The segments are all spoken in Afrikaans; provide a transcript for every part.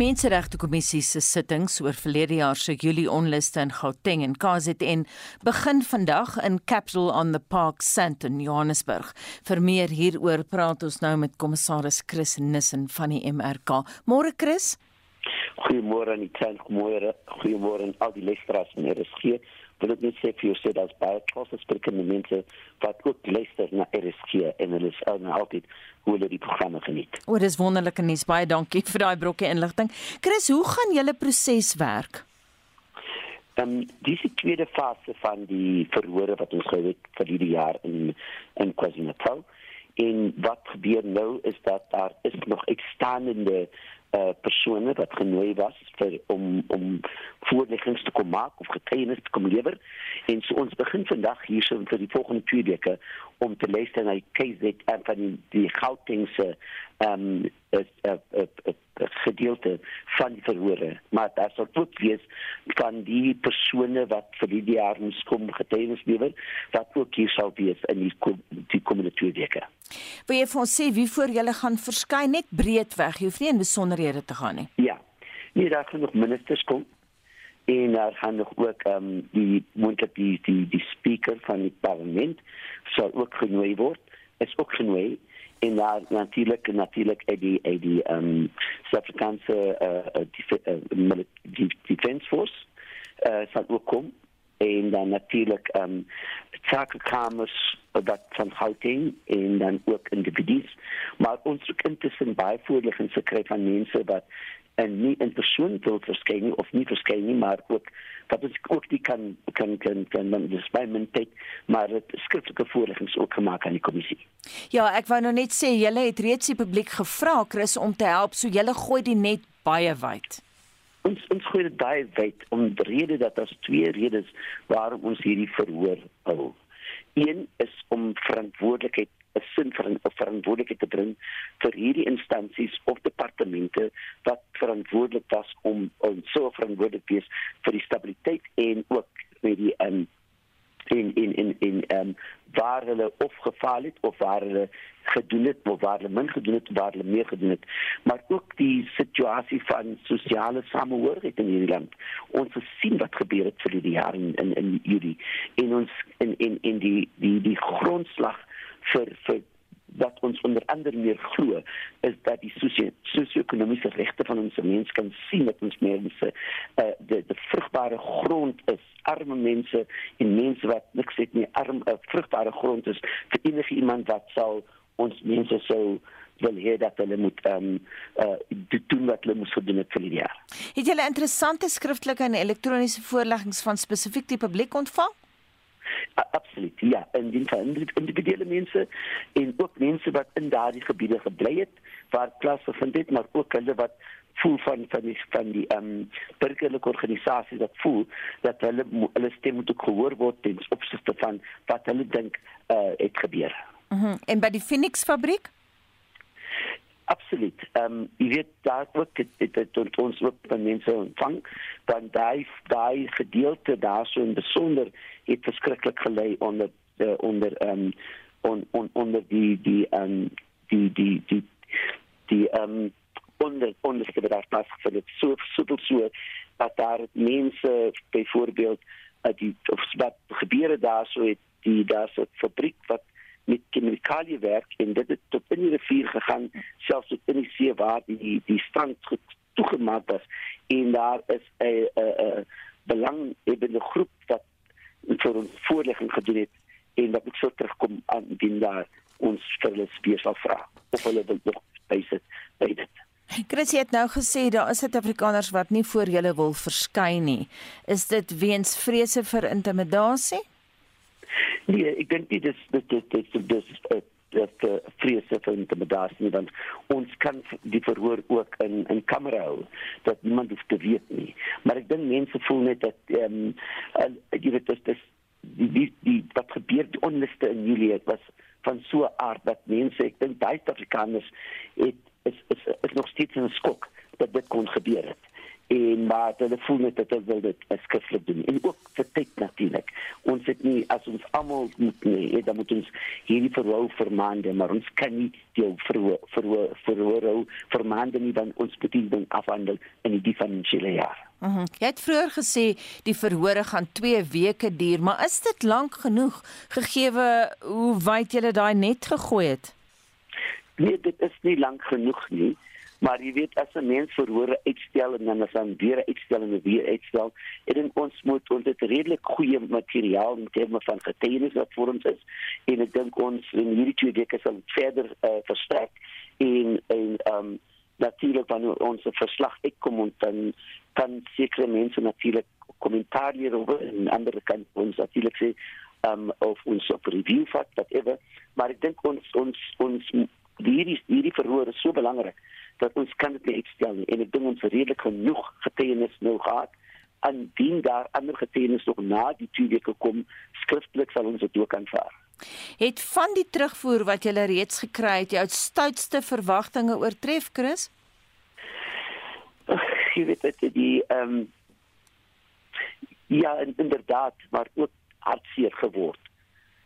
Menseregte Kommissie se sittings oor verlede jaar se Julie onluste in Gauteng en KZN begin vandag in Capital on the Park Sandton, Johannesburg. Vir meer hieroor praat ons nou met kommissaris Chris Nissen van die MRK. Môre Chris. Goeiemôre aan die klein goeiemôre. Goeiemôre aan al die luisteraars en RSG wil ek net sê vir jou sê dat baie trots sprekende mense wat ook luister na RSG en hulle is altyd hoe hulle die programme geniet. O, dis wonderlike nuus. Baie dankie vir daai brokkie inligting. Chris, hoe gaan julle proses werk? Dan um, dis die tweede fase van die verhore wat ons gehad het vir hierdie jaar in in KwaZulu-Natal. En wat gebeur nou is dat daar is nog uitstaande uh persone wat genooi was vir om om voorleggings te kom maak of getuienis te kom lewer. En so ons begin vandag hier so vir die volgende twee weke om te luister na die KZ en van die, Gautengse ehm um, 'n gedeelte van die verhore maar daar sal ook wees van die persone wat vir die jaar moes kom getuienis lewer wat ook hier sal wees in die die komende twee weke. Wil jy vir ons sê wie voor julle gaan verskyn net breedweg? Jy hoef nie in besonderhede te gaan nie. Ja. Nee, daar gaan nog ministers kom en daar gaan nog ook ehm um, die moontlik die die die speaker van die parlement sal ook genooi word. Is ook genooi en daar natuurlik natuurlik die die ehm um, Suid-Afrikaanse uh, uh, die defense force uh, sal ook kom. En dan natuurlik ehm um, sakekamers wat van Gauteng en dan ook individues maar ons het intussen baie voorliggings gekry van mense wat en nie in persoon wil verskyn of nie verskyn nie maar ook wat ons ook die kan kan kan kan dan dis by mentet maar dit skriftelike voorliggings ook gemaak aan die kommissie. Ja, ek wou nou net sê julle het reeds die publiek gevra Chris om te help so julle gooi die net baie wyd. Ons ons gooi dit baie wyd om die rede dat daar twee redes waarom ons hierdie verhoor hou. Een is om verantwoordelikheid 'n sin vir 'n verantwoordelikheid te bring vir hierdie instansies of departemente wat verantwoordelik was om om so verantwoordelik te wees vir die stabiliteit en ook met die um, in in in in ehm um, waar hulle of gefaal het of waar hulle gedoen het of waar hulle min gedoen het waar hulle meer gedoen het. Maar ook die situasie van sosiale samehorigheid in hierdie land. Ons sien wat gebeur het vir die jare in in in Julie in ons in in in die die die grondslag vir vir wat ons onder andere meer glo is dat die sosio-ekonomiese regte van ons mense kan sien dat ons mense uh, de de vrugbare grond is arme mense en mense wat niks het nie arm uh, vrugbare grond is vir enige iemand wat sal ons mense sou wil hê dat hulle moet ehm um, uh, doen wat hulle moes gedoen het vir die jaar. Het 'n interessante skriftelike en elektroniese voorleggings van spesifiek die publiek ontvang? Absoluut ja en die individuele mense en ook mense wat in daardie gebiede gebly het waar klas gevind het maar ook hulle wat voel van van die van die ehm um, burgerlike organisasies wat voel dat hulle hulle stem moet gehoor word ten opsigte van wat hulle dink eh uh, het gebeur. Mhm. Mm en by die Phoenix fabriek absoluut. Ehm um, jy weet daar ook dit dit dit ons ook van mense ontvang dan daai daai gedeelte daarso in besonder het verskriklik gelei onder uh, onder ehm um, on, on, onder die die ehm um, die die die die ehm um, onder onder die daar pas vir dit so so so dat daar mense byvoorbeeld uh, die of wat gebeure daarso het die daar's 'n fabriek wat met chemikalie werk en dit het tot in die rivier gegaan selfs tot in die see waar die die strand toegemaak was en daar is 'n 'n belanghebende groep wat vir ons voorlegging gedoen het en dat ek sou terugkom aan die daar ons vir hulle spesiaal vra of hulle wil nog bysit by dit. Chris het nou gesê daar is Suid-Afrikaners wat nie voor julle wil verskyn nie. Is dit weens vrese vir intimidasie? Nee, ek dink dit is dit dit dit dis dat uh, vrese vir intimidasie want ons kan die verhoor ook in in kamera hou dat niemand hoef te weet nie. Maar ek dink mense voel net dat ehm um, uh, jy weet dit is die die die wat gebeur die onluste in Julie was van so 'n aard dat mense ek dink baie Afrikaners het is is is nog steeds in skok dat dit kon gebeur het en maar hulle voel net dat hulle wil dit skriftelik doen en ook vir tyd natuurlik ons het nie as ons almal moet nie, dan moet ons hierdie verhou vermaande, maar ons kan nie die verhou verhou verhou vermaande nie dan ons bediening afhandel in die finansiële jaar. Mm jy het vroeër gesê die verhore gaan 2 weke duur, maar is dit lank genoeg gegee hoe wyd jy daai net gegooi het? Nee, dit is nie lank genoeg nie. Maar jy weet as 'n mens verhore uitstel en dan as dan weer uitstel en weer uitstel, dan ons moet ons dit redelik goeie materiaal in terme van getuienis wat vir ons is. En ek dink ons in hierdie twee weke sal verder uh, versterk en ehm um, natuurlik wanneer ons verslag uitkom en dan kan sekere mense natuurlik kommentaar hieroor en ander kan ons natuurlik sê um of ons op review vat whatever. Maar ek dink ons ons ons hierdie hierdie verhoor is so belangrik dat ons kan dit uitstel nie. en ek dink ons redelik genoeg getuienis nou gehad en dien daar ander getuienis nog na die twee weke kom skriftelik sal ons dit ook aanvaar. Het van die terugvoer wat jy reeds gekry het jou stoutste verwagtinge oortref Chris? Jy weet dit die ehm um, ja inderdaad maar ook hartseer geword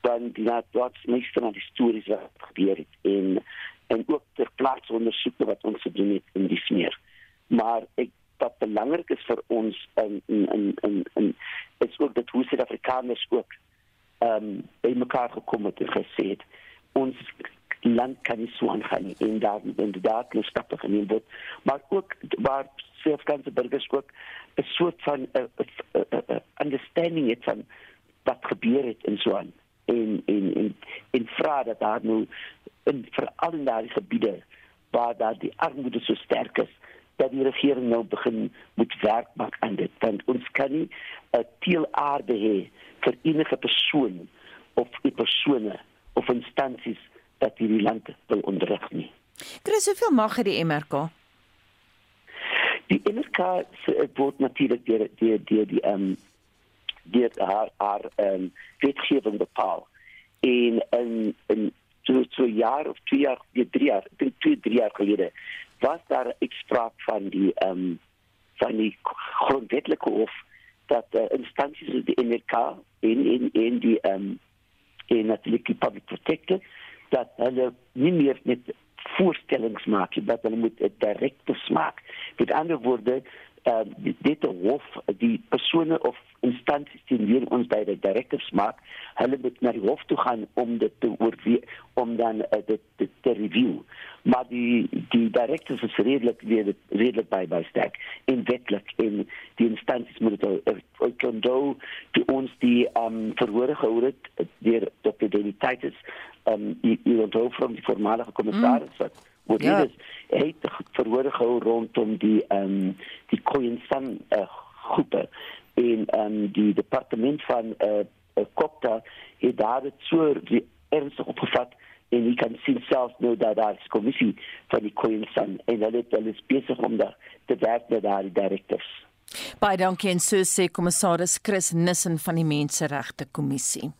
dan die na wat meeste van die stories wat gebeur het en en ook ter plaas ondersoeke wat ons gedoen het in die smeer. Maar ek wat belangrik is vir ons in in in in, is ook dat hoe Suid-Afrikaners ook ehm um, by mekaar gekom het en gesê het ons land kan nie so aangaan en daar in die daad nie stappe geneem word maar ook waar Suid-Afrikaanse burgers ook 'n soort van 'n understanding het van wat gebeur het in so 'n en en en en vra dat daar nou in veral in daardie gebiede waar daar die armoede so sterk is dat die regering nou begin moet werk maak aan dit want ons kan nie 'n teelaarde hê vir enige persoon of die persone of instansies dat hierdie land wil onderrig nie. Chris, hoeveel mag het die MRK? Die MRK se word natuurlik deur deur deur die ehm um, deur haar haar ehm um, wetgewing bepaal en in in so so jaar of twee jaar, die drie jaar, drie twee drie jaar gelede was daar 'n uitspraak van die ehm um, van die grondwetlike hof dat uh, instansies soos die NRK en en en die ehm um, en natuurlik die public protector dat hulle nie meer met voorstellings maak, dat hulle moet 'n direkte smaak. Met ander woorde, uh, dit die hof die persone of instansies die weer ons by die directives maak hulle moet na die hof toe gaan om dit te oorweeg om dan uh, dit, dit te review maar die die directives is redelik weer redelik by by sterk en wetlik en die instansies moet dit kan doen die ons die um, verhoor gehou het deur Dr. David Titus um, die die onthou van die voormalige kommissaris mm. Wat ja. dit is, het verhoor gehou rondom die ehm um, die Khoisan uh, groepe en ehm um, die departement van eh uh, Kopta het daar dit so ernstig opgevat en jy kan sien self nou dat daar 'n kommissie van die Khoisan en hulle hulle is besig om daar te werk met daai direkteurs. Baie dankie en so sê kommissaris Chris Nissen van die Menseregte Kommissie.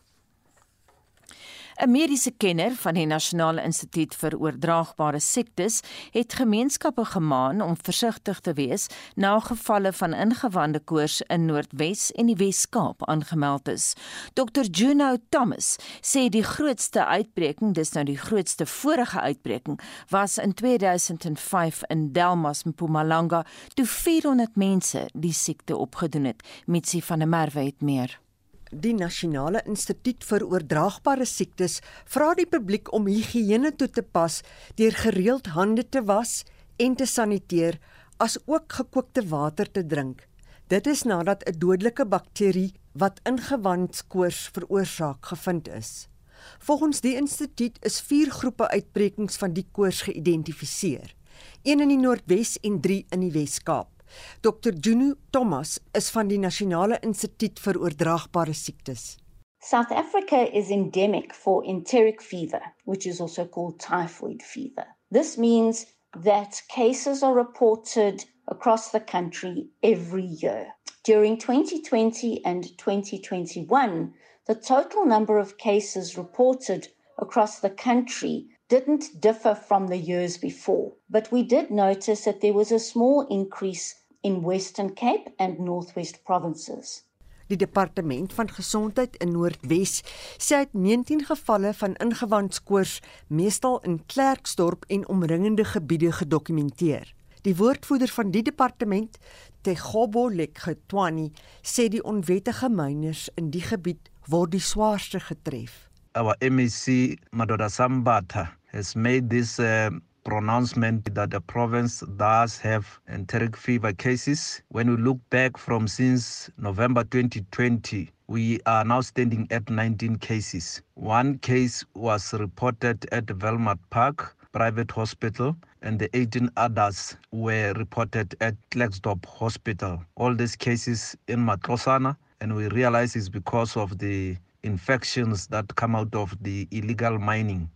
'n Mediese kenner van die Nasionale Instituut vir Oordraagbare Siektes het gemeenskappe gemaan om versigtig te wees na gevalle van ingewande koors in Noordwes en die Wes-Kaap aangemeld is. Dr Juno Thomas sê die grootste uitbreking, dis nou die grootste vorige uitbreking, was in 2005 in Delmas, Mpumalanga, toe 400 mense die siekte opgedoen het. Mitsi van der Merwe het meer. Die Nasionale Instituut vir Oordraagbare Siektes vra die publiek om higiëne toe te pas deur gereeld hande te was en te saniteer, as ook gekookte water te drink. Dit is nadat 'n dodelike bakterie wat ingewandskoors veroorsaak gevind is. Volgens die instituut is 4 groepe uitbrekings van die koors geïdentifiseer. Een in die Noordwes en 3 in die Wes-Kaap. Dr. Junu Thomas is van die Nasionale Instituut vir Oordraagbare Siektes. South Africa is endemic for enteric fever, which is also called typhoid fever. This means that cases are reported across the country every year. During 2020 and 2021, the total number of cases reported across the country didn't differ from the years before, but we did notice that there was a small increase in Western Cape and Northwest provinces. Die departement van gesondheid in Noordwes sê uit 19 gevalle van ingewandskoors meestal in Klerksdorp en omringende gebiede gedokumenteer. Die woordvoerder van die departement, Tegobo Lekgetwani, sê die onwettige myners in die gebied word die swaarste getref. Our MEC Madoda Sambata has made this uh, pronouncement that the province does have enteric fever cases. When we look back from since November 2020, we are now standing at 19 cases. One case was reported at Velmart Park Private Hospital, and the 18 others were reported at Klexdorp Hospital. All these cases in Matlosana, and we realize it's because of the infections that come out of the illegal mining.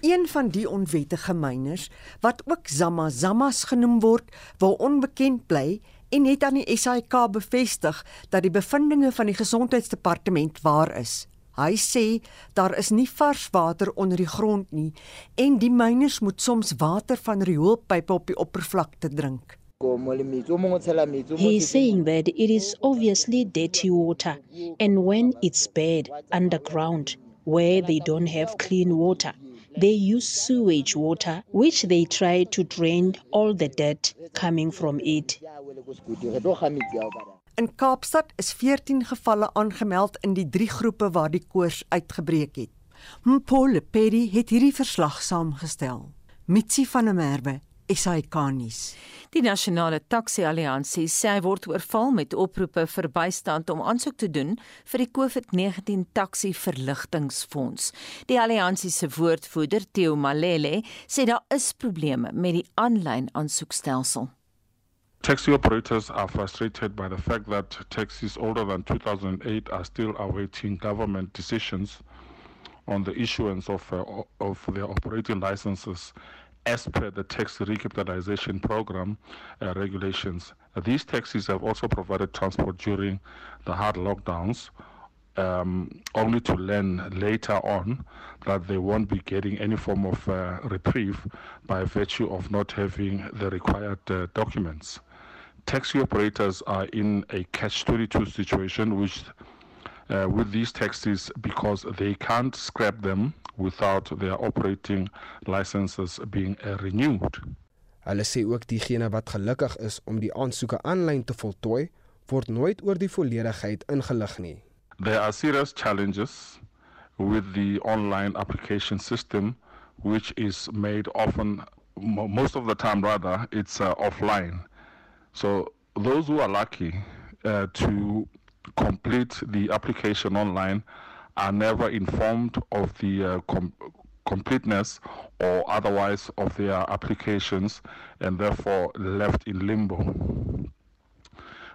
Een van die onwettige myners wat ook Zama Zamas genoem word, wil onbekend bly en het aan die SAIK bevestig dat die bevindinge van die gesondheidsdepartement waar is. Hy sê daar is nie vars water onder die grond nie en die myners moet soms water van rioolpype op die oppervlakte drink. He is saying that it is obviously dirty water, and when it's bad underground, where they don't have clean water, they use sewage water, which they try to drain all the dirt coming from it. In Kaapstad is 14 gevalle aangemeld in die drie groepe waar die koors uitgebreek het. Mpole Perry het hierdie verslag saamgestel. Mitsi van der Merwe SAK-nuus. Die nasionale taksi-alliansie sê hy word oorval met oproepe vir bystand om aansoek te doen vir die COVID-19 taksi-verligtingfonds. Die alliansie se woordvoerder, Theo Malele, sê daar is probleme met die aanlyn aansoekstelsel. Taxi operators are frustrated by the fact that taxis older than 2008 are still awaiting government decisions on the issuance of, uh, of their operating licenses as per the tax recapitalization program uh, regulations. Uh, these taxis have also provided transport during the hard lockdowns, um, only to learn later on that they won't be getting any form of uh, reprieve by virtue of not having the required uh, documents. Taxi operators are in a catch 22 situation, which uh, with these taxis because they can't scrap them without their operating licenses being uh, renewed. Hulle sê ook diegene wat gelukkig is om die aansoeke aanlyn te voltooi, word nooit oor die volledigheid ingelig nie. There are serious challenges with the online application system which is made often most of the time rather it's uh, offline. So those who are lucky uh, to complete the application online are never informed of the uh, com completeness or otherwise of their applications and therefore left in limbo.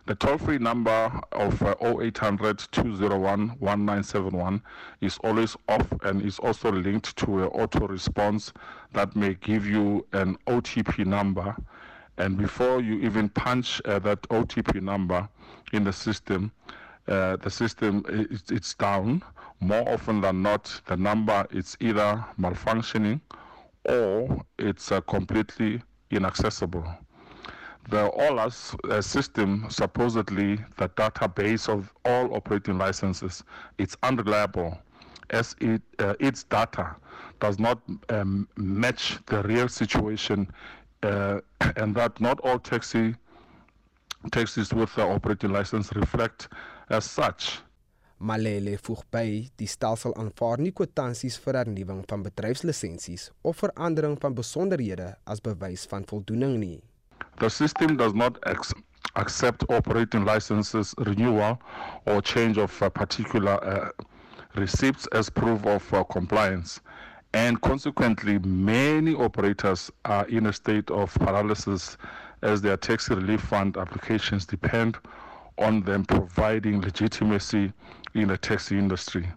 The toll-free number of uh, 0800 201 1971 is always off and is also linked to an auto response that may give you an OTP number. And before you even punch uh, that OTP number in the system, uh, the system it, it's down. More often than not, the number is either malfunctioning or it's uh, completely inaccessible. The OLAS uh, system, supposedly the database of all operating licenses, it's unreliable as it, uh, its data does not um, match the real situation uh, and that not all taxi taxis with the operating license reflect as such. Malele voeg by die stelsel aanvaar nie kwitansies vir hernuwing van bedryfslisensies of verandering van besonderhede as bewys van voldoening nie. The system does not accept operating licenses renewal or change of a particular uh, receipts as proof of uh, compliance. And consequently, many operators are in a state of paralysis as their tax relief fund applications depend on them providing legitimacy in the taxi industry.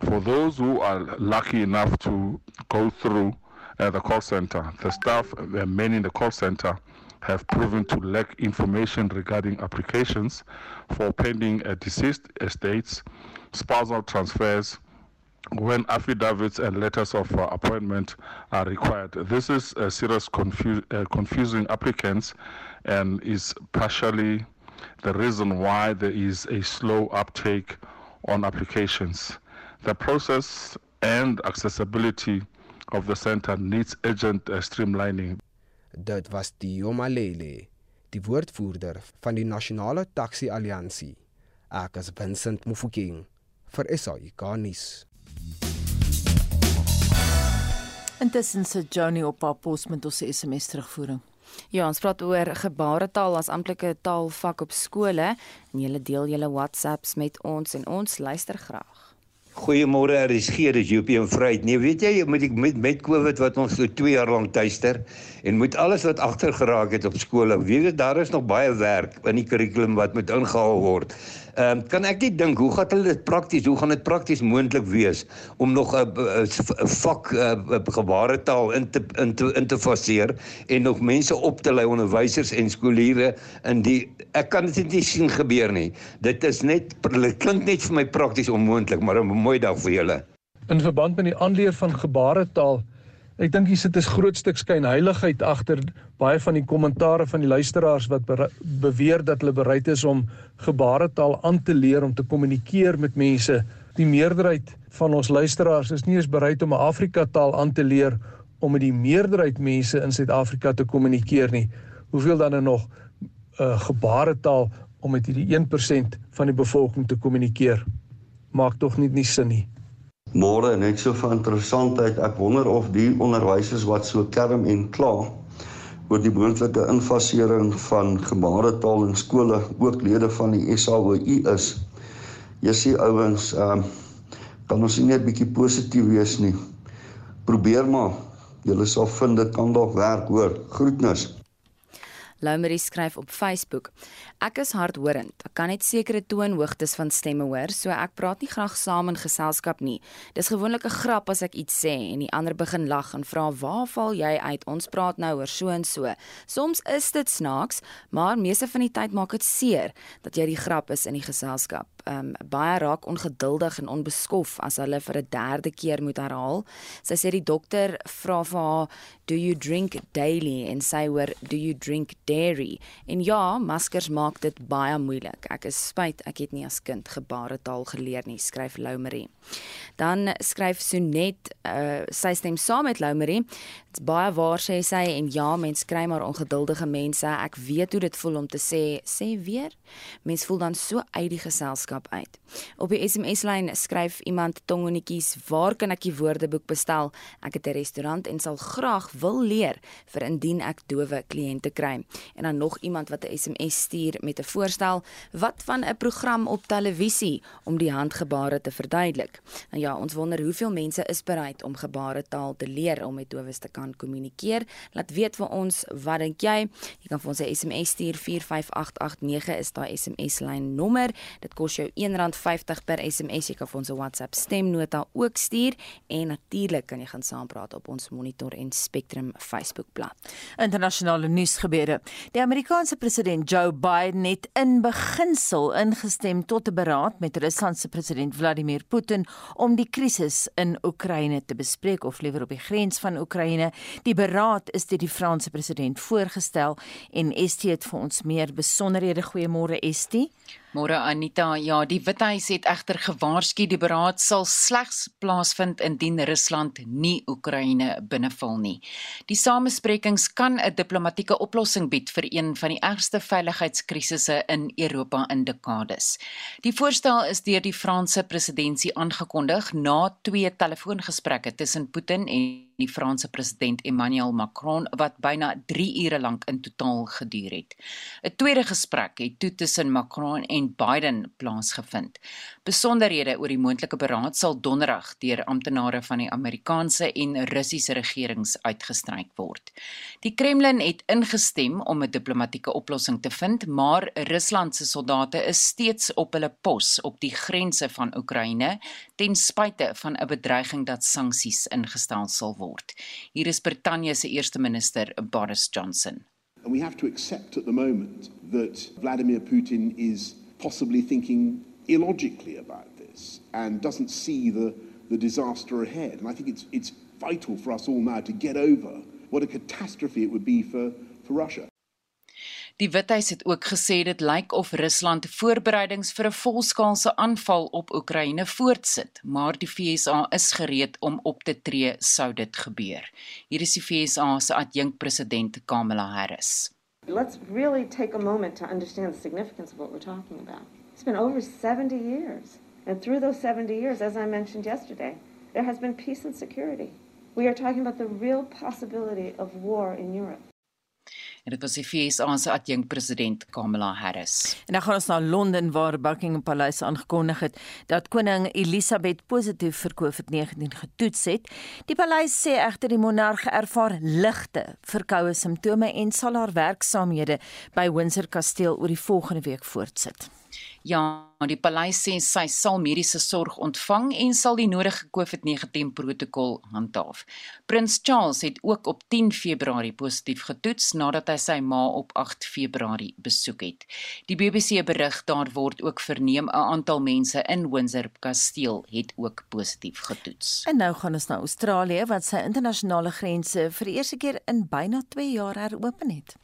For those who are lucky enough to go through uh, the call center, the staff, the men in the call center, have proven to lack information regarding applications for pending uh, deceased estates, spousal transfers, when affidavits and letters of uh, appointment are required. This is a serious confu uh, confusing applicants and is partially the reason why there is a slow uptake on applications. The process and accessibility of the center needs urgent uh, streamlining. Dit was Dio Malele, die woordvoerder van die Nasionale Taxi Alliansie. Ek is Vincent Mufokeng vir SAI Garnis. Intussen sit Johnny op haar pos met ons SMS terugvoering. Ja, ons praat oor gebaretaal as amptelike taalvak op skole en julle deel julle WhatsApps met ons en ons luister graag. Goeiemôre RSG, dis JP en Vryheid. Nee, weet jy, met die met met COVID wat ons so 2 jaar lank tuister en met alles wat agter geraak het op skole, weet jy daar is nog baie werk in die kurrikulum wat moet ingehaal word. Ehm um, kan ek net dink hoe gaan hulle dit prakties, hoe gaan dit prakties moontlik wees om nog 'n vak a, gebaretaal in te in te in te faseer en nog mense op te lei onderwysers en skooliere in die ek kan dit nie sien gebeur nie. Dit is net dit klink net vir my prakties onmoontlik, maar 'n mooi dag vir julle. In verband met die aanleer van gebaretaal Ek dink hier sit 'n groot stuk skynheiligheid agter baie van die kommentare van die luisteraars wat beweer dat hulle bereid is om gebaretaal aan te leer om te kommunikeer met mense. Die meerderheid van ons luisteraars is nie eens bereid om 'n Afrika taal aan te leer om met die meerderheid mense in Suid-Afrika te kommunikeer nie. Hoeveel dan er nog 'n uh, eh, gebaretaal om met hierdie 1% van die bevolking te kommunikeer? Maak tog nie nie sin nie. Môre net so van interessantheid. Ek wonder of die onderwysers wat so kerm en kla oor die moontlike infasering van gebaretaal in skole ook lede van die SAOI is. Jy sien ouens, ehm kan ons nie net bietjie positief wees nie. Probeer maar. Julle sal vind dit kan dalk werk, hoor. Groetnis. Loumery skryf op Facebook: Ek is hardhorend. Ek kan net sekere toonhoogtes van stemme hoor, so ek praat nie graag saam in geselskap nie. Dis gewoonlik 'n grap as ek iets sê en die ander begin lag en vra: "Waar val jy uit? Ons praat nou oor so en so." Soms is dit snaaks, maar meeste van die tyd maak dit seer dat jy die grap is in die geselskap. Um baie raak ongeduldig en onbeskof as hulle vir 'n derde keer moet herhaal. Sy sê die dokter vra vir haar: "Do you drink daily?" en sy hoor: "Do you drink dairy?" En ja, maskers maak maak dit baie moeilik. Ek is spyt ek het nie as kind gebaretaal geleer nie, skryf Loumery. Dan skryf Sonet, uh, sy stem saam met Loumery. Dit's baie waar sê sy en ja, mens kry maar ongeduldige mense. Ek weet hoe dit voel om te sê sê weer. Mens voel dan so uit die geselskap uit. Op die SMS-lyn skryf iemand tongonetjies, "Waar kan ek die woordeboek bestel? Ek het 'n restaurant en sal graag wil leer vir indien ek dowe kliënte kry." En dan nog iemand wat 'n SMS stuur met 'n voorstel wat van 'n program op televisie om die handgebare te verduidelik. Nou ja, ons wonder hoeveel mense is bereid om gebaretaal te leer om met dowes te kan kommunikeer. Laat weet vir ons, wat dink jy? Jy kan vir ons 'n SMS stuur 45889 is daai SMS lyn nommer. Dit kos jou R1.50 per SMS. Jy kan vir ons 'n WhatsApp stemnota ook stuur en natuurlik kan jy gaan saampraat op ons Monitor en Spectrum Facebookblad. Internasionale nuusgebeure. Die Amerikaanse president Joe Biden het in beginsel ingestem tot 'n beraad met Rusland se president Vladimir Putin om die krisis in Oekraïne te bespreek of liewer op die grens van Oekraïne. Die beraad is deur die Franse president voorgestel en Estie het vir ons meer besonderhede. Goeiemôre Estie. Môre Anita, ja, die Withuis het egter gewaarsku die beraad sal slegs plaasvind indien Rusland nie Oekraïne binneval nie. Die samesprekings kan 'n diplomatieke oplossing bied vir een van die ergste veiligheidskrisisse in Europa in dekades. Die voorstel is deur die Franse presidentskap aangekondig na twee telefoongesprekke tussen Putin en die Franse president Emmanuel Macron wat byna 3 ure lank in totaal geduur het. 'n Tweede gesprek het toe tussen Macron en Biden plaasgevind. Besonderhede oor die moontlike beraad sal donderdag deur amptenare van die Amerikaanse en Russiese regerings uitgestryk word. Die Kremlin het ingestem om 'n diplomatieke oplossing te vind, maar Rusland se soldate is steeds op hulle pos op die grense van Oekraïne ten spyte van 'n bedreiging dat sanksies ingestel sal word word. Hier is Brittanje se eerste minister Boris Johnson. And we have to accept at the moment that Vladimir Putin is possibly thinking illogically about this and doesn't see the, the disaster ahead. And I think it's, it's vital for us all now to get over what a catastrophe it would be for, for Russia. Die Withuis het ook gesê dit lyk of Rusland voorbereidings vir 'n volskaalse aanval op Oekraïne voortsit, maar die FSA is gereed om op te tree sou dit gebeur. Hier is die FSA se adjunkpresident Kamala Harris. Let's really take a moment to understand the significance of what we're talking about. It's been over 70 years. And through those 70 years, as I mentioned yesterday, there has been peace and security. We are talking about the real possibility of war in Europe. En dit was die FSA se adjunkpresident Kamala Harris. En dan gaan ons na Londen waar Buckingham Paleis aangekondig het dat koning Elizabeth positief vir COVID-19 getoets het. Die paleis sê egter die monarg ervaar ligte verkoue simptome en sal haar werksaamhede by Windsor Kasteel oor die volgende week voortsit. Ja, die paleis sê sy sal mediese sorg ontvang en sal die nodige COVID-19 protokol handhaaf. Prins Charles het ook op 10 Februarie positief getoets nadat hy sy ma op 8 Februarie besoek het. Die BBC berig daar word ook verneem 'n aantal mense in Windsor Kasteel het ook positief getoets. En nou gaan ons na Australië wat sy internasionale grense vir die eerste keer in byna 2 jaar heropen het.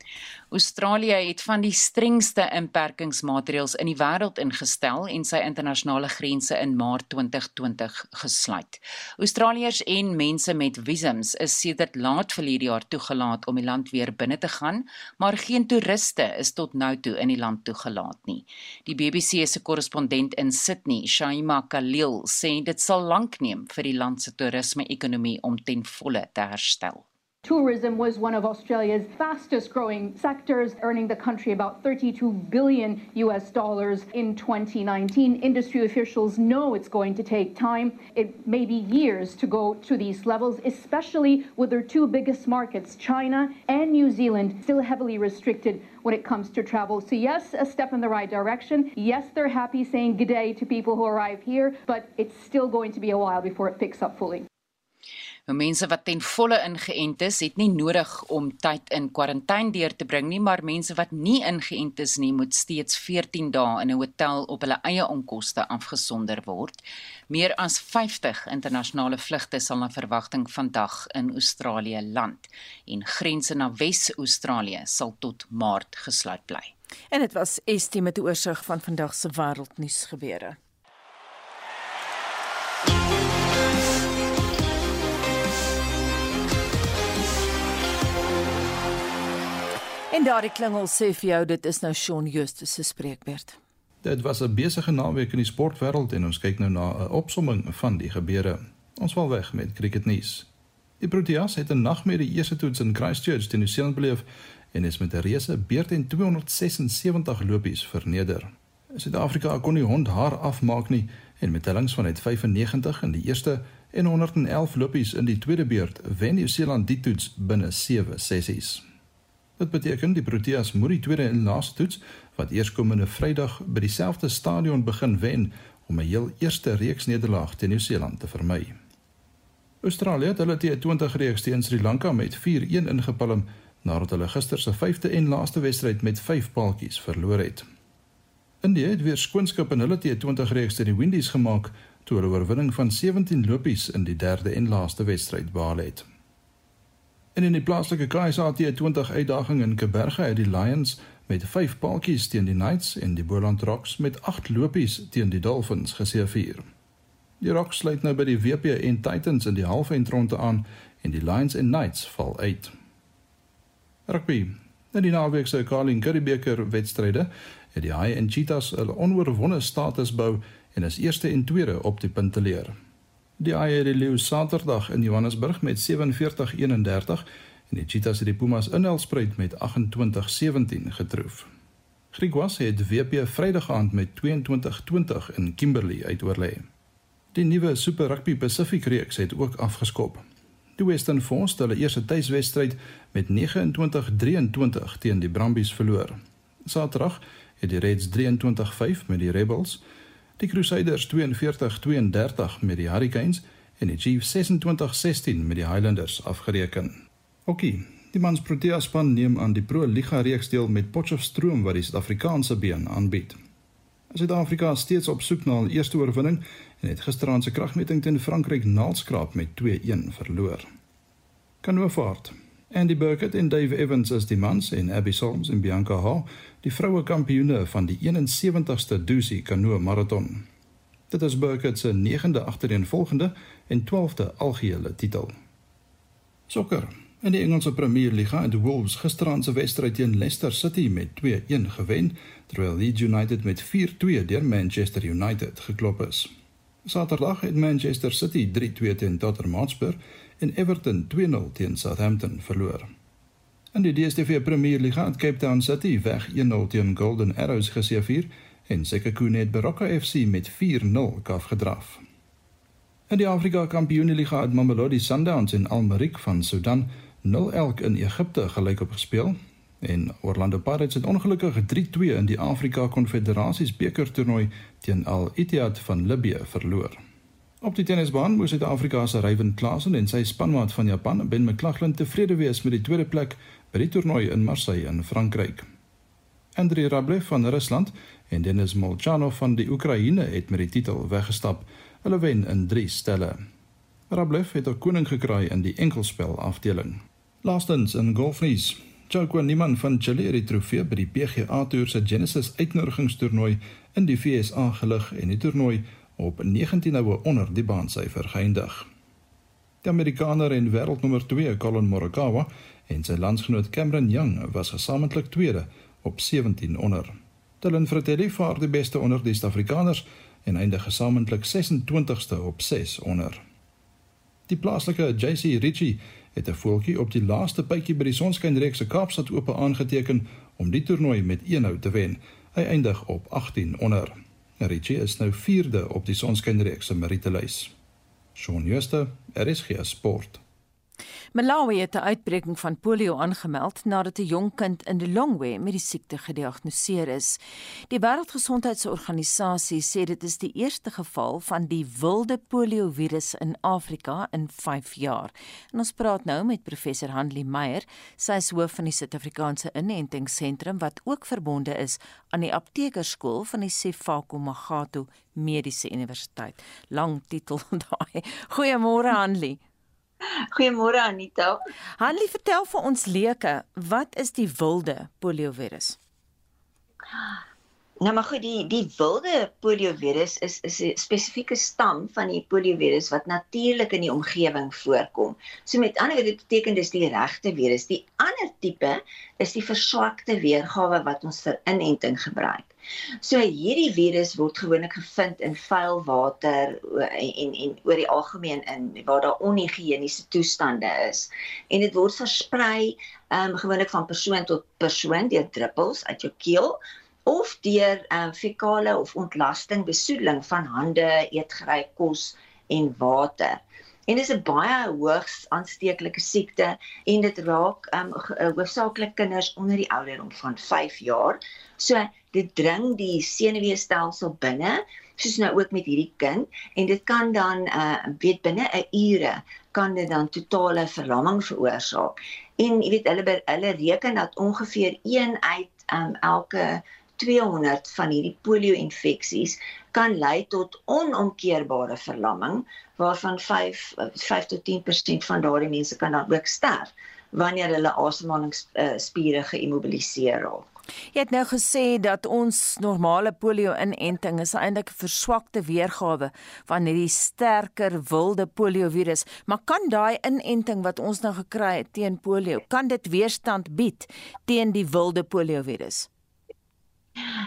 Australië het van die strengste inperkingsmaatreëls in die wêreld ingestel en sy internasionale grense in Maart 2020 gesluit. Australiërs en mense met visums is sedert laat verlede jaar toegelaat om die land weer binne te gaan, maar geen toeriste is tot nou toe in die land toegelaat nie. Die BBC se korrespondent in Sydney, Shaima Khalil, sê dit sal lank neem vir die land se toerisme-ekonomie om ten volle te herstel. Tourism was one of Australia's fastest growing sectors, earning the country about 32 billion US dollars in 2019. Industry officials know it's going to take time. It may be years to go to these levels, especially with their two biggest markets, China and New Zealand, still heavily restricted when it comes to travel. So, yes, a step in the right direction. Yes, they're happy saying good day to people who arrive here, but it's still going to be a while before it picks up fully. Nou mense wat ten volle ingeënt is, het nie nodig om tyd in kwarantyne deur te bring nie, maar mense wat nie ingeënt is nie, moet steeds 14 dae in 'n hotel op hulle eie onkoste afgesonder word. Meer as 50 internasionale vlugte sal na verwagting vandag in Australië land en grense na Wes-Australië sal tot Maart gesluit bly. En dit was Estie met die oorsig van vandag se wêreldnuus gebeure. En daardie klingel sê vir jou dit is nou Shaun Justus se spreekbeurt. Dit was 'n besige naweek in die sportwêreld en ons kyk nou na 'n opsomming van die gebeure. Ons val weg met cricketnuus. Die Proteas het 'n nag met die eerste toets in Christchurch teen Nieu-Seeland beleef en is met 'n reuse beurt en 276 lopies verneder. Suid-Afrika kon nie hond haar afmaak nie en met tellings van net 95 in die eerste en 111 lopies in die tweede beurt wen Nieu-Seeland die toets binne 7 sessies. Dit beteken die Proteas moet die tweede en laaste toets wat eerskomende Vrydag by dieselfde stadion begin wen om 'n heel eerste reeks nederlaag teen Nieu-Seeland te vermy. Australië het hulle T20 reeks teen Sri Lanka met 4-1 ingepalm nadat hulle gister se vyfde en laaste wedstryd met 5 paaltjies verloor het. India het weer skoonskip in hulle T20 reeks teen die Windies gemaak toe hulle oorwinning van 17 lopies in die derde en laaste wedstryd behaal het. En in die plaaslike KSA T20 uitdaging in Kaberge het die Lions met 5 paaltjies teen die Knights en die Boland Rocks met 8 lopies teen die Dolphins geseëvier. Die Rocks sluit nou by die WP en Titans in die halfeindronde aan en die Lions en Knights val uit. Rugby. In die naweek se Carling Curriebeeker wedstryde het die Haie en Cheetahs 'n onoorwonde status bou en is eerste en tweede op die punteleer. Die Haie het die Leeu's Saterdag in Johannesburg met 47-31 en die Cheetahs het die Pumas in Nelspruit met 28-17 getroof. Griquas het WP Vrydag aand met 22-20 in Kimberley uitoorlê. Die nuwe Super Rugby Pacific reeks het ook afgeskop. Die Western Force het hulle eerste tuiswedstryd met 29-23 teen die Brumbies verloor. Saterdag het die Reds 23-5 met die Rebels die Crusaders 42-32 met die Hurricanes en die Chiefs 26-16 met die Highlanders afgereken. Hokkie. Die mans Protea span neem aan die Pro Liga reeks deel met Potchefstroom wat die Suid-Afrikaanse been aanbied. Suid-Afrika is steeds op soek na 'n eerste oorwinning en het gisteraand se kragmeting teen Frankryk naalskraap met 2-1 verloor. Kanovaart. Andy Burkett en Dave Evans is die mans en Abby Solms en Bianca Hall die vroue kampioene van die 71ste Dusi Kanoe Marathon. Dit is Burkett se 9de agtereenvolgende en 12de algehele titel. Sokker. In die Engelse Premier Liga het die Wolves gisteraand se wedstryd teen Leicester City met 2-1 gewen, terwyl Leeds United met 4-2 deur Manchester United geklop is. Saterdag het Manchester City 3-2 teen Tottenham Hotspur en Everton 2-0 teen Southampton verloor. In die DStv Premier League het Cape Town City weg 1-0 teen Golden Arrows geseëvier en Sekhukhune het Baroka FC met 4-0 afgedraf. In die Afrika Kampioenligga het Mamelodi Sundowns en Al Merrikh van Sudan 0-1 in Egipte gelykop gespeel en Orlando Pirates het ongelukkig 3-2 in die Afrika Konfederasies beker toernooi teen Al Ittihad van Libië verloor. Op die tennisbaan moes Suid-Afrika se Ryan Klaasen en sy spanmaat van Japan, Ben McLaughlin, tevrede wees met die tweede plek by die toernooi in Marseille in Frankryk. Andrei Rublev van Rusland en Denis Molchanov van die Oekraïne het met die titel weggestap. Hulle wen in 3 stelle. Rublev het 'n koning gekraai in die enkelspel afdeling. Laastens in golfnuus. Joko Niman van Chile het die trofee by die PGA Tour se Genesis uitnodigingstoernooi in die VSA gelig en die toernooi op 19 houe onder die baansyfer geëindig. Die Amerikaner en wêreldnommer 2 Colin Morikawa en sy landsgenoot Cameron Young was gesamentlik tweede op 17 onder. Dylan Fratelli vaar die beste onder die Suid-Afrikaners en eindig gesamentlik 26ste op 6 onder. Die plaaslike JC Ritchie het 'n voeltjie op die laaste bytjie by die Sonskynreeks se Kaapstad Ope aangeteken om die toernooi met 1 hou te wen. Hy eindig op 18 onder. Ritchie is nou 4de op die Sonskynreeks se meritelys. Shaun Schuster, RSG Sport. Malawi het 'n uitbreking van polio aangemeld nadat 'n jong kind in Lilongwe met die siekte gediagnoseer is. Die Wêreldgesondheidsorganisasie sê dit is die eerste geval van die wilde poliovirus in Afrika in 5 jaar. En ons praat nou met professor Hanlie Meyer, sy is hoof van die Suid-Afrikaanse Inentingsentrum wat ook verbonde is aan die aptekerskool van die Sefako Magatu Mediese Universiteit. Lang titel daai. Goeiemôre Hanlie. Goeiemôre Anita. Hanlie, vertel vir ons leuke, wat is die wilde poliovirus? Nou maar goed, die die wilde poliovirus is is 'n spesifieke stam van die poliovirus wat natuurlik in die omgewing voorkom. So met ander woorde beteken dis die regte virus. Die ander tipe is die verswakte weergawe wat ons vir inenting gebruik. So hierdie virus word gewoonlik gevind in vuil water en en, oor die algemeen in waar daar onhigiëniese toestande is. En dit word versprei um, gewoonlik van persoon tot persoon deur druppels uit jou keel of deur um, fekale of ontlasting besoedeling van hande, eetgerei kos en water. En dit is 'n baie hoogs aansteeklike siekte en dit raak um, hoofsaaklik kinders onder die ouderdom van 5 jaar. So dit dring die senuweestelsel binne soos nou ook met hierdie kind en dit kan dan uh weet binne 'n ure kan dit dan totale verlamming veroorsaak. En jy weet hulle hulle reken dat ongeveer 1 uit um elke 200 van hierdie polio-infeksies kan lei tot onomkeerbare verlamming waarvan 5 5 tot 10% van daardie mense kan dan ook sterf wanneer hulle asemhalingsspiere uh, geïmmobiliseer raak. Jy het nou gesê dat ons normale polio-inenting is eintlik 'n verswakte weergawe van hierdie sterker wilde poliovirus, maar kan daai inenting wat ons nou gekry het teen polio, kan dit weerstand bied teen die wilde poliovirus?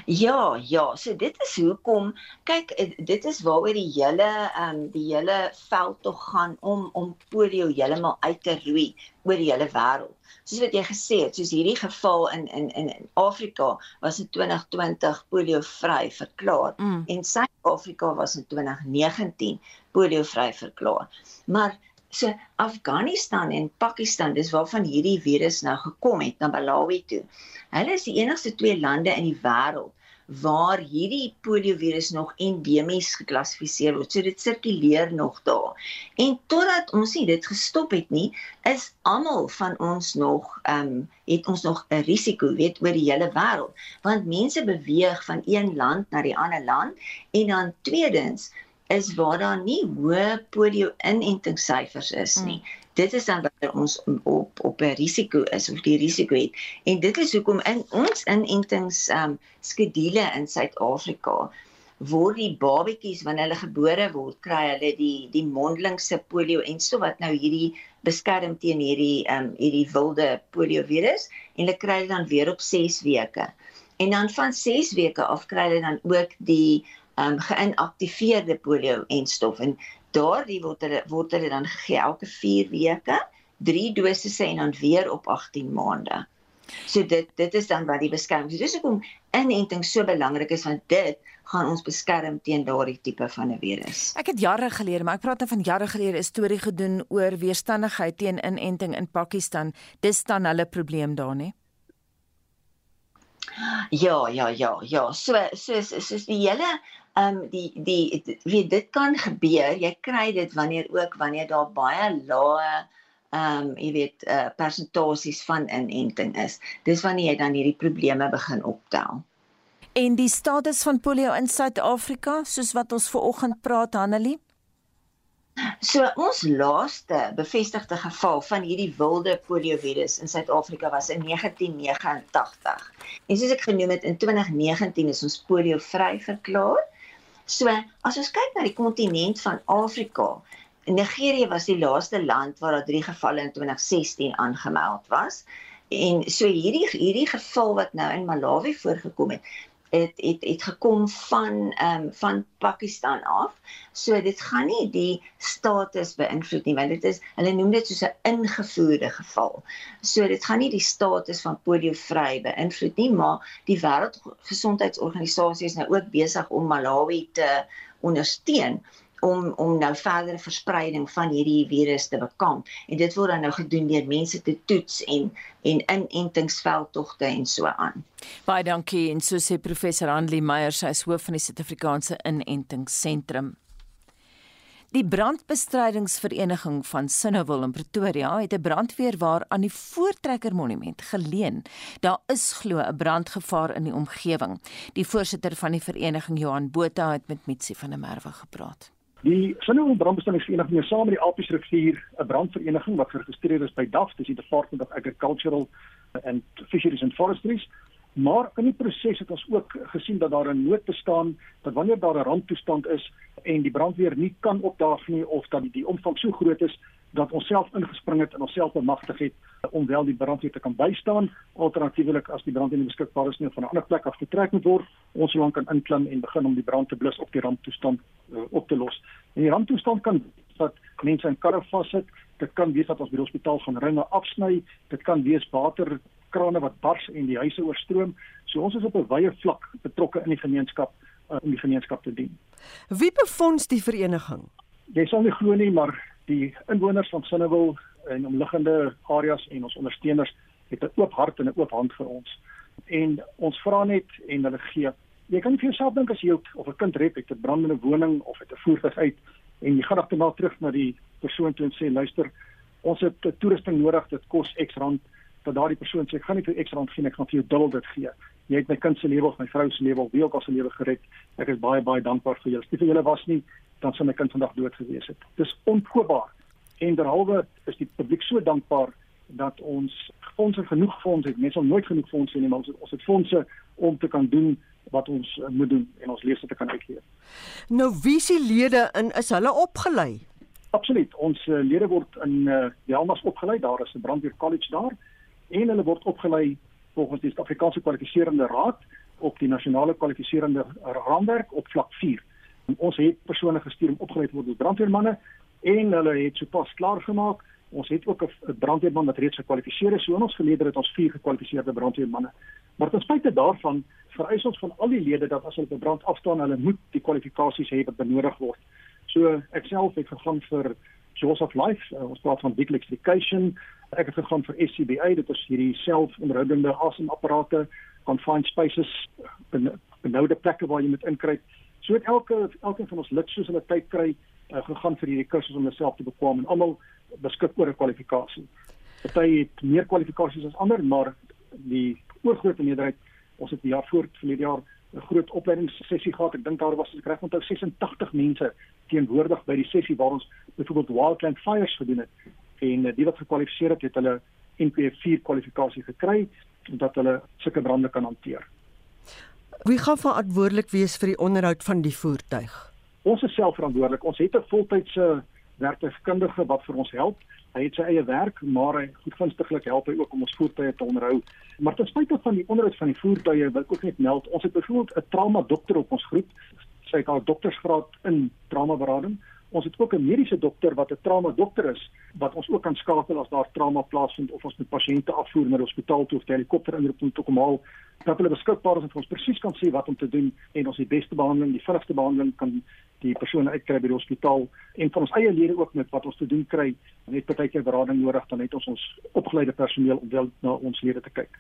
Ja, ja, so dit is hoekom kyk dit is waaroor die hele ehm um, die hele veld tog gaan om om polio heeltemal uit te roei oor die hele wêreld soos wat jy gesê het, soos hierdie geval in in in Afrika was in 2020 polio vry verklaar mm. en Suid-Afrika was in 2019 polio vry verklaar. Maar so Afghanistan en Pakistan, dis waarvan hierdie virus nou gekom het na Malawi toe. Hulle is die enigste twee lande in die wêreld waar hierdie poliovirus nog endemies geklassifiseer word. So dit sirkuleer nog daar. En totdat ons nie dit gestop het nie, is almal van ons nog ehm um, het ons nog 'n risiko weet oor die hele wêreld, want mense beweeg van een land na die ander land en dan tweedens is waar daar nie hoë polio inentingssyfers is nie. Mm dit is dan wanneer ons op op 'n risiko is of die risiko het. En dit is hoekom in ons inentings um skedules in Suid-Afrika word die babetjies wanneer hulle gebore word kry hulle die die mondelingse polio en so wat nou hierdie beskerm teen hierdie um hierdie wilde polio virus en hulle kry dit dan weer op 6 weke. En dan van 6 weke af kry hulle dan ook die um geïnaktiveerde polio en stof en daardie word hulle word hulle dan gegee elke 4 weke, 3 dosisse en dan weer op 18 maande. So dit dit is dan wat die beskerming. So dis hoekom inenting so belangrik is want dit gaan ons beskerm teen daardie tipe van 'n virus. Ek het jare gelede, maar ek praat nou van jare gelede 'n storie gedoen oor weerstandigheid teen inenting in Pakistan. Dis dan hulle probleem daar, né? Ja, ja, ja, ja. So so so, so die hele ehm um, die die weet dit kan gebeur. Jy kry dit wanneer ook wanneer daar baie lae ehm um, jy weet uh, persentasies van inenting is. Dis wanneer jy dan hierdie probleme begin optel. En die status van polio in Suid-Afrika, soos wat ons ver oggend praat, Hanelie? So ons laaste bevestigde geval van hierdie wilde polio virus in Suid-Afrika was in 1989. En soos ek genoem het, in 2019 is ons polio vry verklaar. So, as ons kyk na die kontinent van Afrika, Nigerië was die laaste land waar daar 3 gevalle in 2016 aangemeld was. En so hierdie hierdie geval wat nou in Malawi voorgekom het, het het het gekom van ehm um, van Pakistan af. So dit gaan nie die status beïnvloed nie want dit is hulle noem dit soos 'n ingevoerde geval. So dit gaan nie die status van polio vry beïnvloed nie, maar die Wêreldgesondheidsorganisasie is nou ook besig om Malawi te ondersteun om om nou verdere verspreiding van hierdie virus te bekamp en dit word dan nou gedoen deur mense te toets en en inentingsveldtogte en so aan. Baie dankie en so sê professor Anlie Meyer sy is hoof van die Suid-Afrikaanse Inentingsentrum. Die brandbestrydingsvereniging van Sinnewil in Pretoria het 'n brandweer waar aan die Voortrekker Monument geleen. Daar is glo 'n brandgevaar in die omgewing. Die voorsitter van die vereniging, Johan Botha, het met Mitsi van der Merwe gepraat. Die Sinnewold Brandbestrydingsvereniging is saam met die Alpies Rivier 'n brandvereniging wat geregistreer is by DAF, dis die Department of Agricultural and Fisheries and Forestries. Maar in die proses het ons ook gesien dat daar 'n nood bestaan dat wanneer daar 'n ramptoestand is en die brandweer nie kan opdaag nie of dat die omvang so groot is dat ons self ingespring het en ons self bemagtig het om wel die brandweer te kan bystaan. Alternatiefelik as die brandweer nie beskikbaar is nie van 'n ander plek af getrek moet word. Ons so lank kan inklim en begin om die brand te blus op die ramptoestand uh, op te los. En die ramptoestand kan dat mense in karre vassit. Dit kan wees dat ons by die hospitaal gaan ringe afsny. Dit kan wees waterkrane wat bars en die huise oorstroom. So ons is op 'n wye vlak betrokke in die gemeenskap uh, om die gemeenskap te dien. Wie befonds die vereniging? Jy sal nie glo nie maar die inwoners van Sinnewil en omliggende areas en ons ondersteuners het 'n oop hart en 'n oop hand vir ons. En ons vra net en hulle gee. Jy kan vir jouself dink as jy of 'n kind red uit 'n brandende woning of uit 'n voertuig uit en jy gaan agterna terug na die persoon toe en sê luister, ons het toerusting nodig, dit kos X rand dat daardie persoon sê ek gaan nie vir X rand gee, ek gaan vir jou dubbel dit gee. Jy het my kind se lewe of my vrou se lewe of wie ook al se lewe gered. Ek is baie baie dankbaar vir julle. As nie vir julle was nie, dan sou my kind vandag dood gewees het. Dis onkoopbaar. En derhalwe is die publiek so dankbaar dat ons fondse genoeg fondse het. Mense het nooit genoeg fondse nie, maar ons het, ons het fondse om te kan doen wat ons uh, moet doen en ons lede te kan uitleef. Nou wie se lede in is hulle opgelei? Absoluut. Ons uh, lede word in uh, Helmas opgelei. Daar is 'n brandweer college daar en hulle word opgelei volgens die Suid-Afrikaanse kwalifiserende raad op die nasionale kwalifiserende raamwerk op vlak 4. Ons het persone gestuur om opgeleid word as brandweermanne en hulle het sopas klaar gemaak. Ons het ook 'n brandweerman wat reeds gekwalifiseer is. So in ons gelede het ons vier gekwalifiseerde brandweermanne. Maar ten spyte daarvan vereis ons van al die lede dat as hulle by brand afstaan, hulle moet die kwalifikasies hê wat benodig word. So ek self het gegaan vir Joseph Life, uh, ons praat van Big Electrification. Ek het gegaan vir SCBA, dit is hierdie selfonderhoudende asemapparate, confined spaces, benoude plekke waar jy moet inkry. So het elke elkeen van ons lid soos hulle tyd kry uh, gegaan vir hierdie kursus om homself te bekwam en almal beskik oor 'n kwalifikasie. Party het meer kwalifikasies as ander, maar die oorgrootste meerderheid, ons het jaar voor verlede jaar 'n groot opleidingssessie gehad. Ek dink daar was ek reg onthou 86 mense teenwoordig by die sessie waar ons byvoorbeeld wildland fires gedoen het. En die wat gekwalifiseer het, het hulle NPV4 kwalifikasie gekry dat hulle sulke brande kan hanteer. Wie gaan verantwoordelik wees vir die onderhoud van die voertuig? Ons is self verantwoordelik. Ons het 'n voltydse werktuigkundige wat vir ons help. Hy het sy eie werk, maar hy goedgunstiglik help hy ook om ons voertuie te onderhou. Maar ten spyte van die onderhoud van die voertuie, wil ek ook net meld, ons het byvoorbeeld 'n trauma dokter op ons groep. Sy het al doktorsgraad in trauma berading. Ons het ook 'n mediese dokter wat 'n trauma dokter is wat ons ook kan skakel as daar trauma plaasvind of ons met pasiënte afvoer na die hospitaal toe of die helikopter inroep om te kom haal. Dat hulle beskikbaar is en ons presies kan sê wat om te doen en ons die beste behandeling, die vinnigste behandeling kan die persoon uitkry by die hospitaal en van ons eie lede ook met wat ons te doen kry. Net partykeer berading nodig, dan het ons ons opgeleide personeel om wel na ons lede te kyk.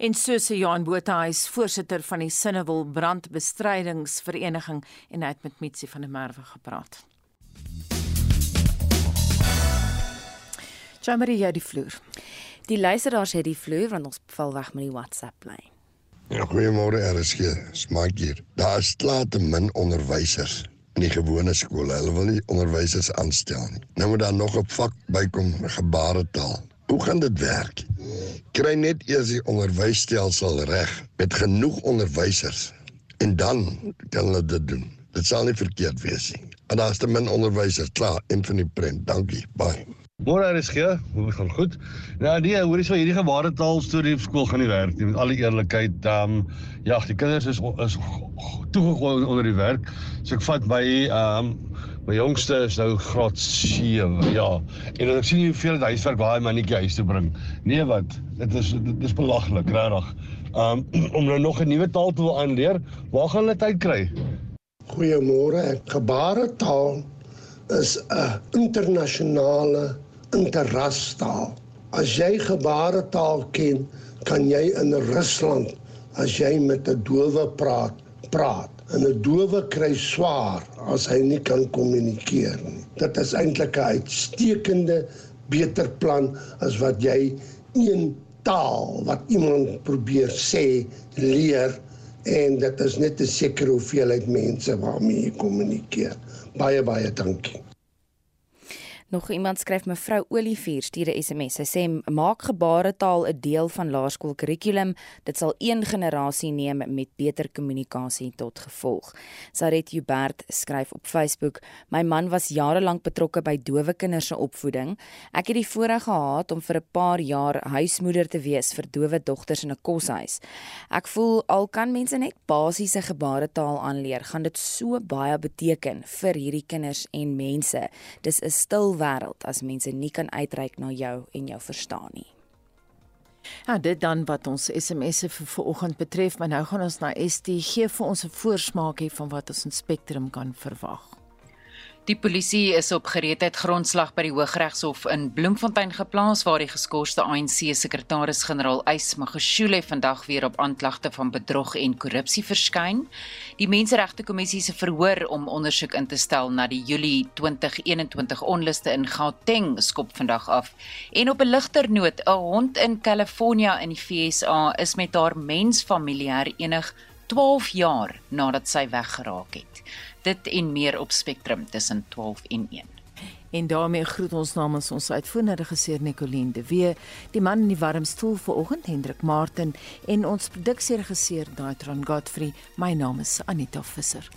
En so sê Johan Botha, hy is voorsitter van die Sinnewil Brandbestrydingsvereniging en hy het met Mitsi van der Merwe gepraat. Jamari jy die vloer. Die luisteraars het die vloer want ons val weg met die WhatsApp lyn. Ja, goeiemôre RSG. Smaak hier. Daar is klaar te min onderwysers in die gewone skole. Hulle wil nie onderwysers aanstel nie. Nou moet daar nog 'n vak bykom, gebaretaal. Hoe gaan dit werk? Kry net eers die onderwysstelsel reg met genoeg onderwysers en dan kan hulle dit doen. Dit sal nie verkeerd wees nie. En daar's te min onderwysers. Klaar, een van die prent. Dankie. Bye. Môre is gee, hoe gaan goed? Ja, nee, hoor eens wat hierdie gebaretaal storie op skool gaan nie werk nie. Met alle eerlikheid, ehm um, ja, die kinders is is toegegooi onder die werk. So ek vat my ehm um, My jongste is nou graad 7. Ja. En ek sien hoeveel dit huiswerk daai mannetjie huis toe bring. Nee wat? Dit is dit is belaglik, regtig. Um om nou nog 'n nuwe taal te wil aanleer, waar gaan hulle tyd kry? Goeiemôre. Gebaretaal is 'n internasionale interrastaal. As jy gebaretaal ken, kan jy in Rusland as jy met 'n dowe praat, praat en 'n dowe kry swaar as hy nie kan kommunikeer nie. Dit is eintlik 'n uitstekende beter plan as wat jy een taal wat iemand probeer sê leer en dit is net 'n sekere hoeveelheid mense waarmee jy kommunikeer. Baie baie dankie. Nog iemand skryf mevrou Olivier stuur 'n SMS. Sy sê maak gebaretaal 'n deel van laerskoolkurrikulum. Dit sal een generasie neem met beter kommunikasie tot gevolg. Saret Hubert skryf op Facebook: My man was jare lank betrokke by dowe kinders se opvoeding. Ek het die voorreg gehad om vir 'n paar jaar huismoeder te wees vir dowe dogters in 'n koshuis. Ek voel al kan mense net basiese gebaretaal aanleer, gaan dit so baie beteken vir hierdie kinders en mense. Dis 'n stil wêreld as mense nie kan uitreik na jou en jou verstaan nie. Ja, dit dan wat ons SMS'e vir vanoggend betref, maar nou gaan ons na ST gee vir ons 'n voorsmaakie van wat ons in Spectrum kan verwag. Die polisie is op gereedheid grondslag by die Hooggeregshof in Bloemfontein geplaas waar die geskorste ANC sekretaris-generaal Ys Magashule vandag weer op aanklagte van bedrog en korrupsie verskyn. Die Menseregte Kommissie se verhoor om ondersoek in te stel na die Julie 2021 onluste in Gauteng skop vandag af. En op 'n ligter noot, 'n hond in Kalifornië in die VSA is met haar mensfamilie herenig 12 jaar nadat sy weggeraak het. Dit en meer op Spectrum tussen 12 en 1. En daarmee groet ons namens ons uitvoerende regisseur Nicoline de Wee, die man in die warm stoel vanoggend Hendrik Martin en ons produksieregisseur Daitron Godfrey. My naam is Anita Visser.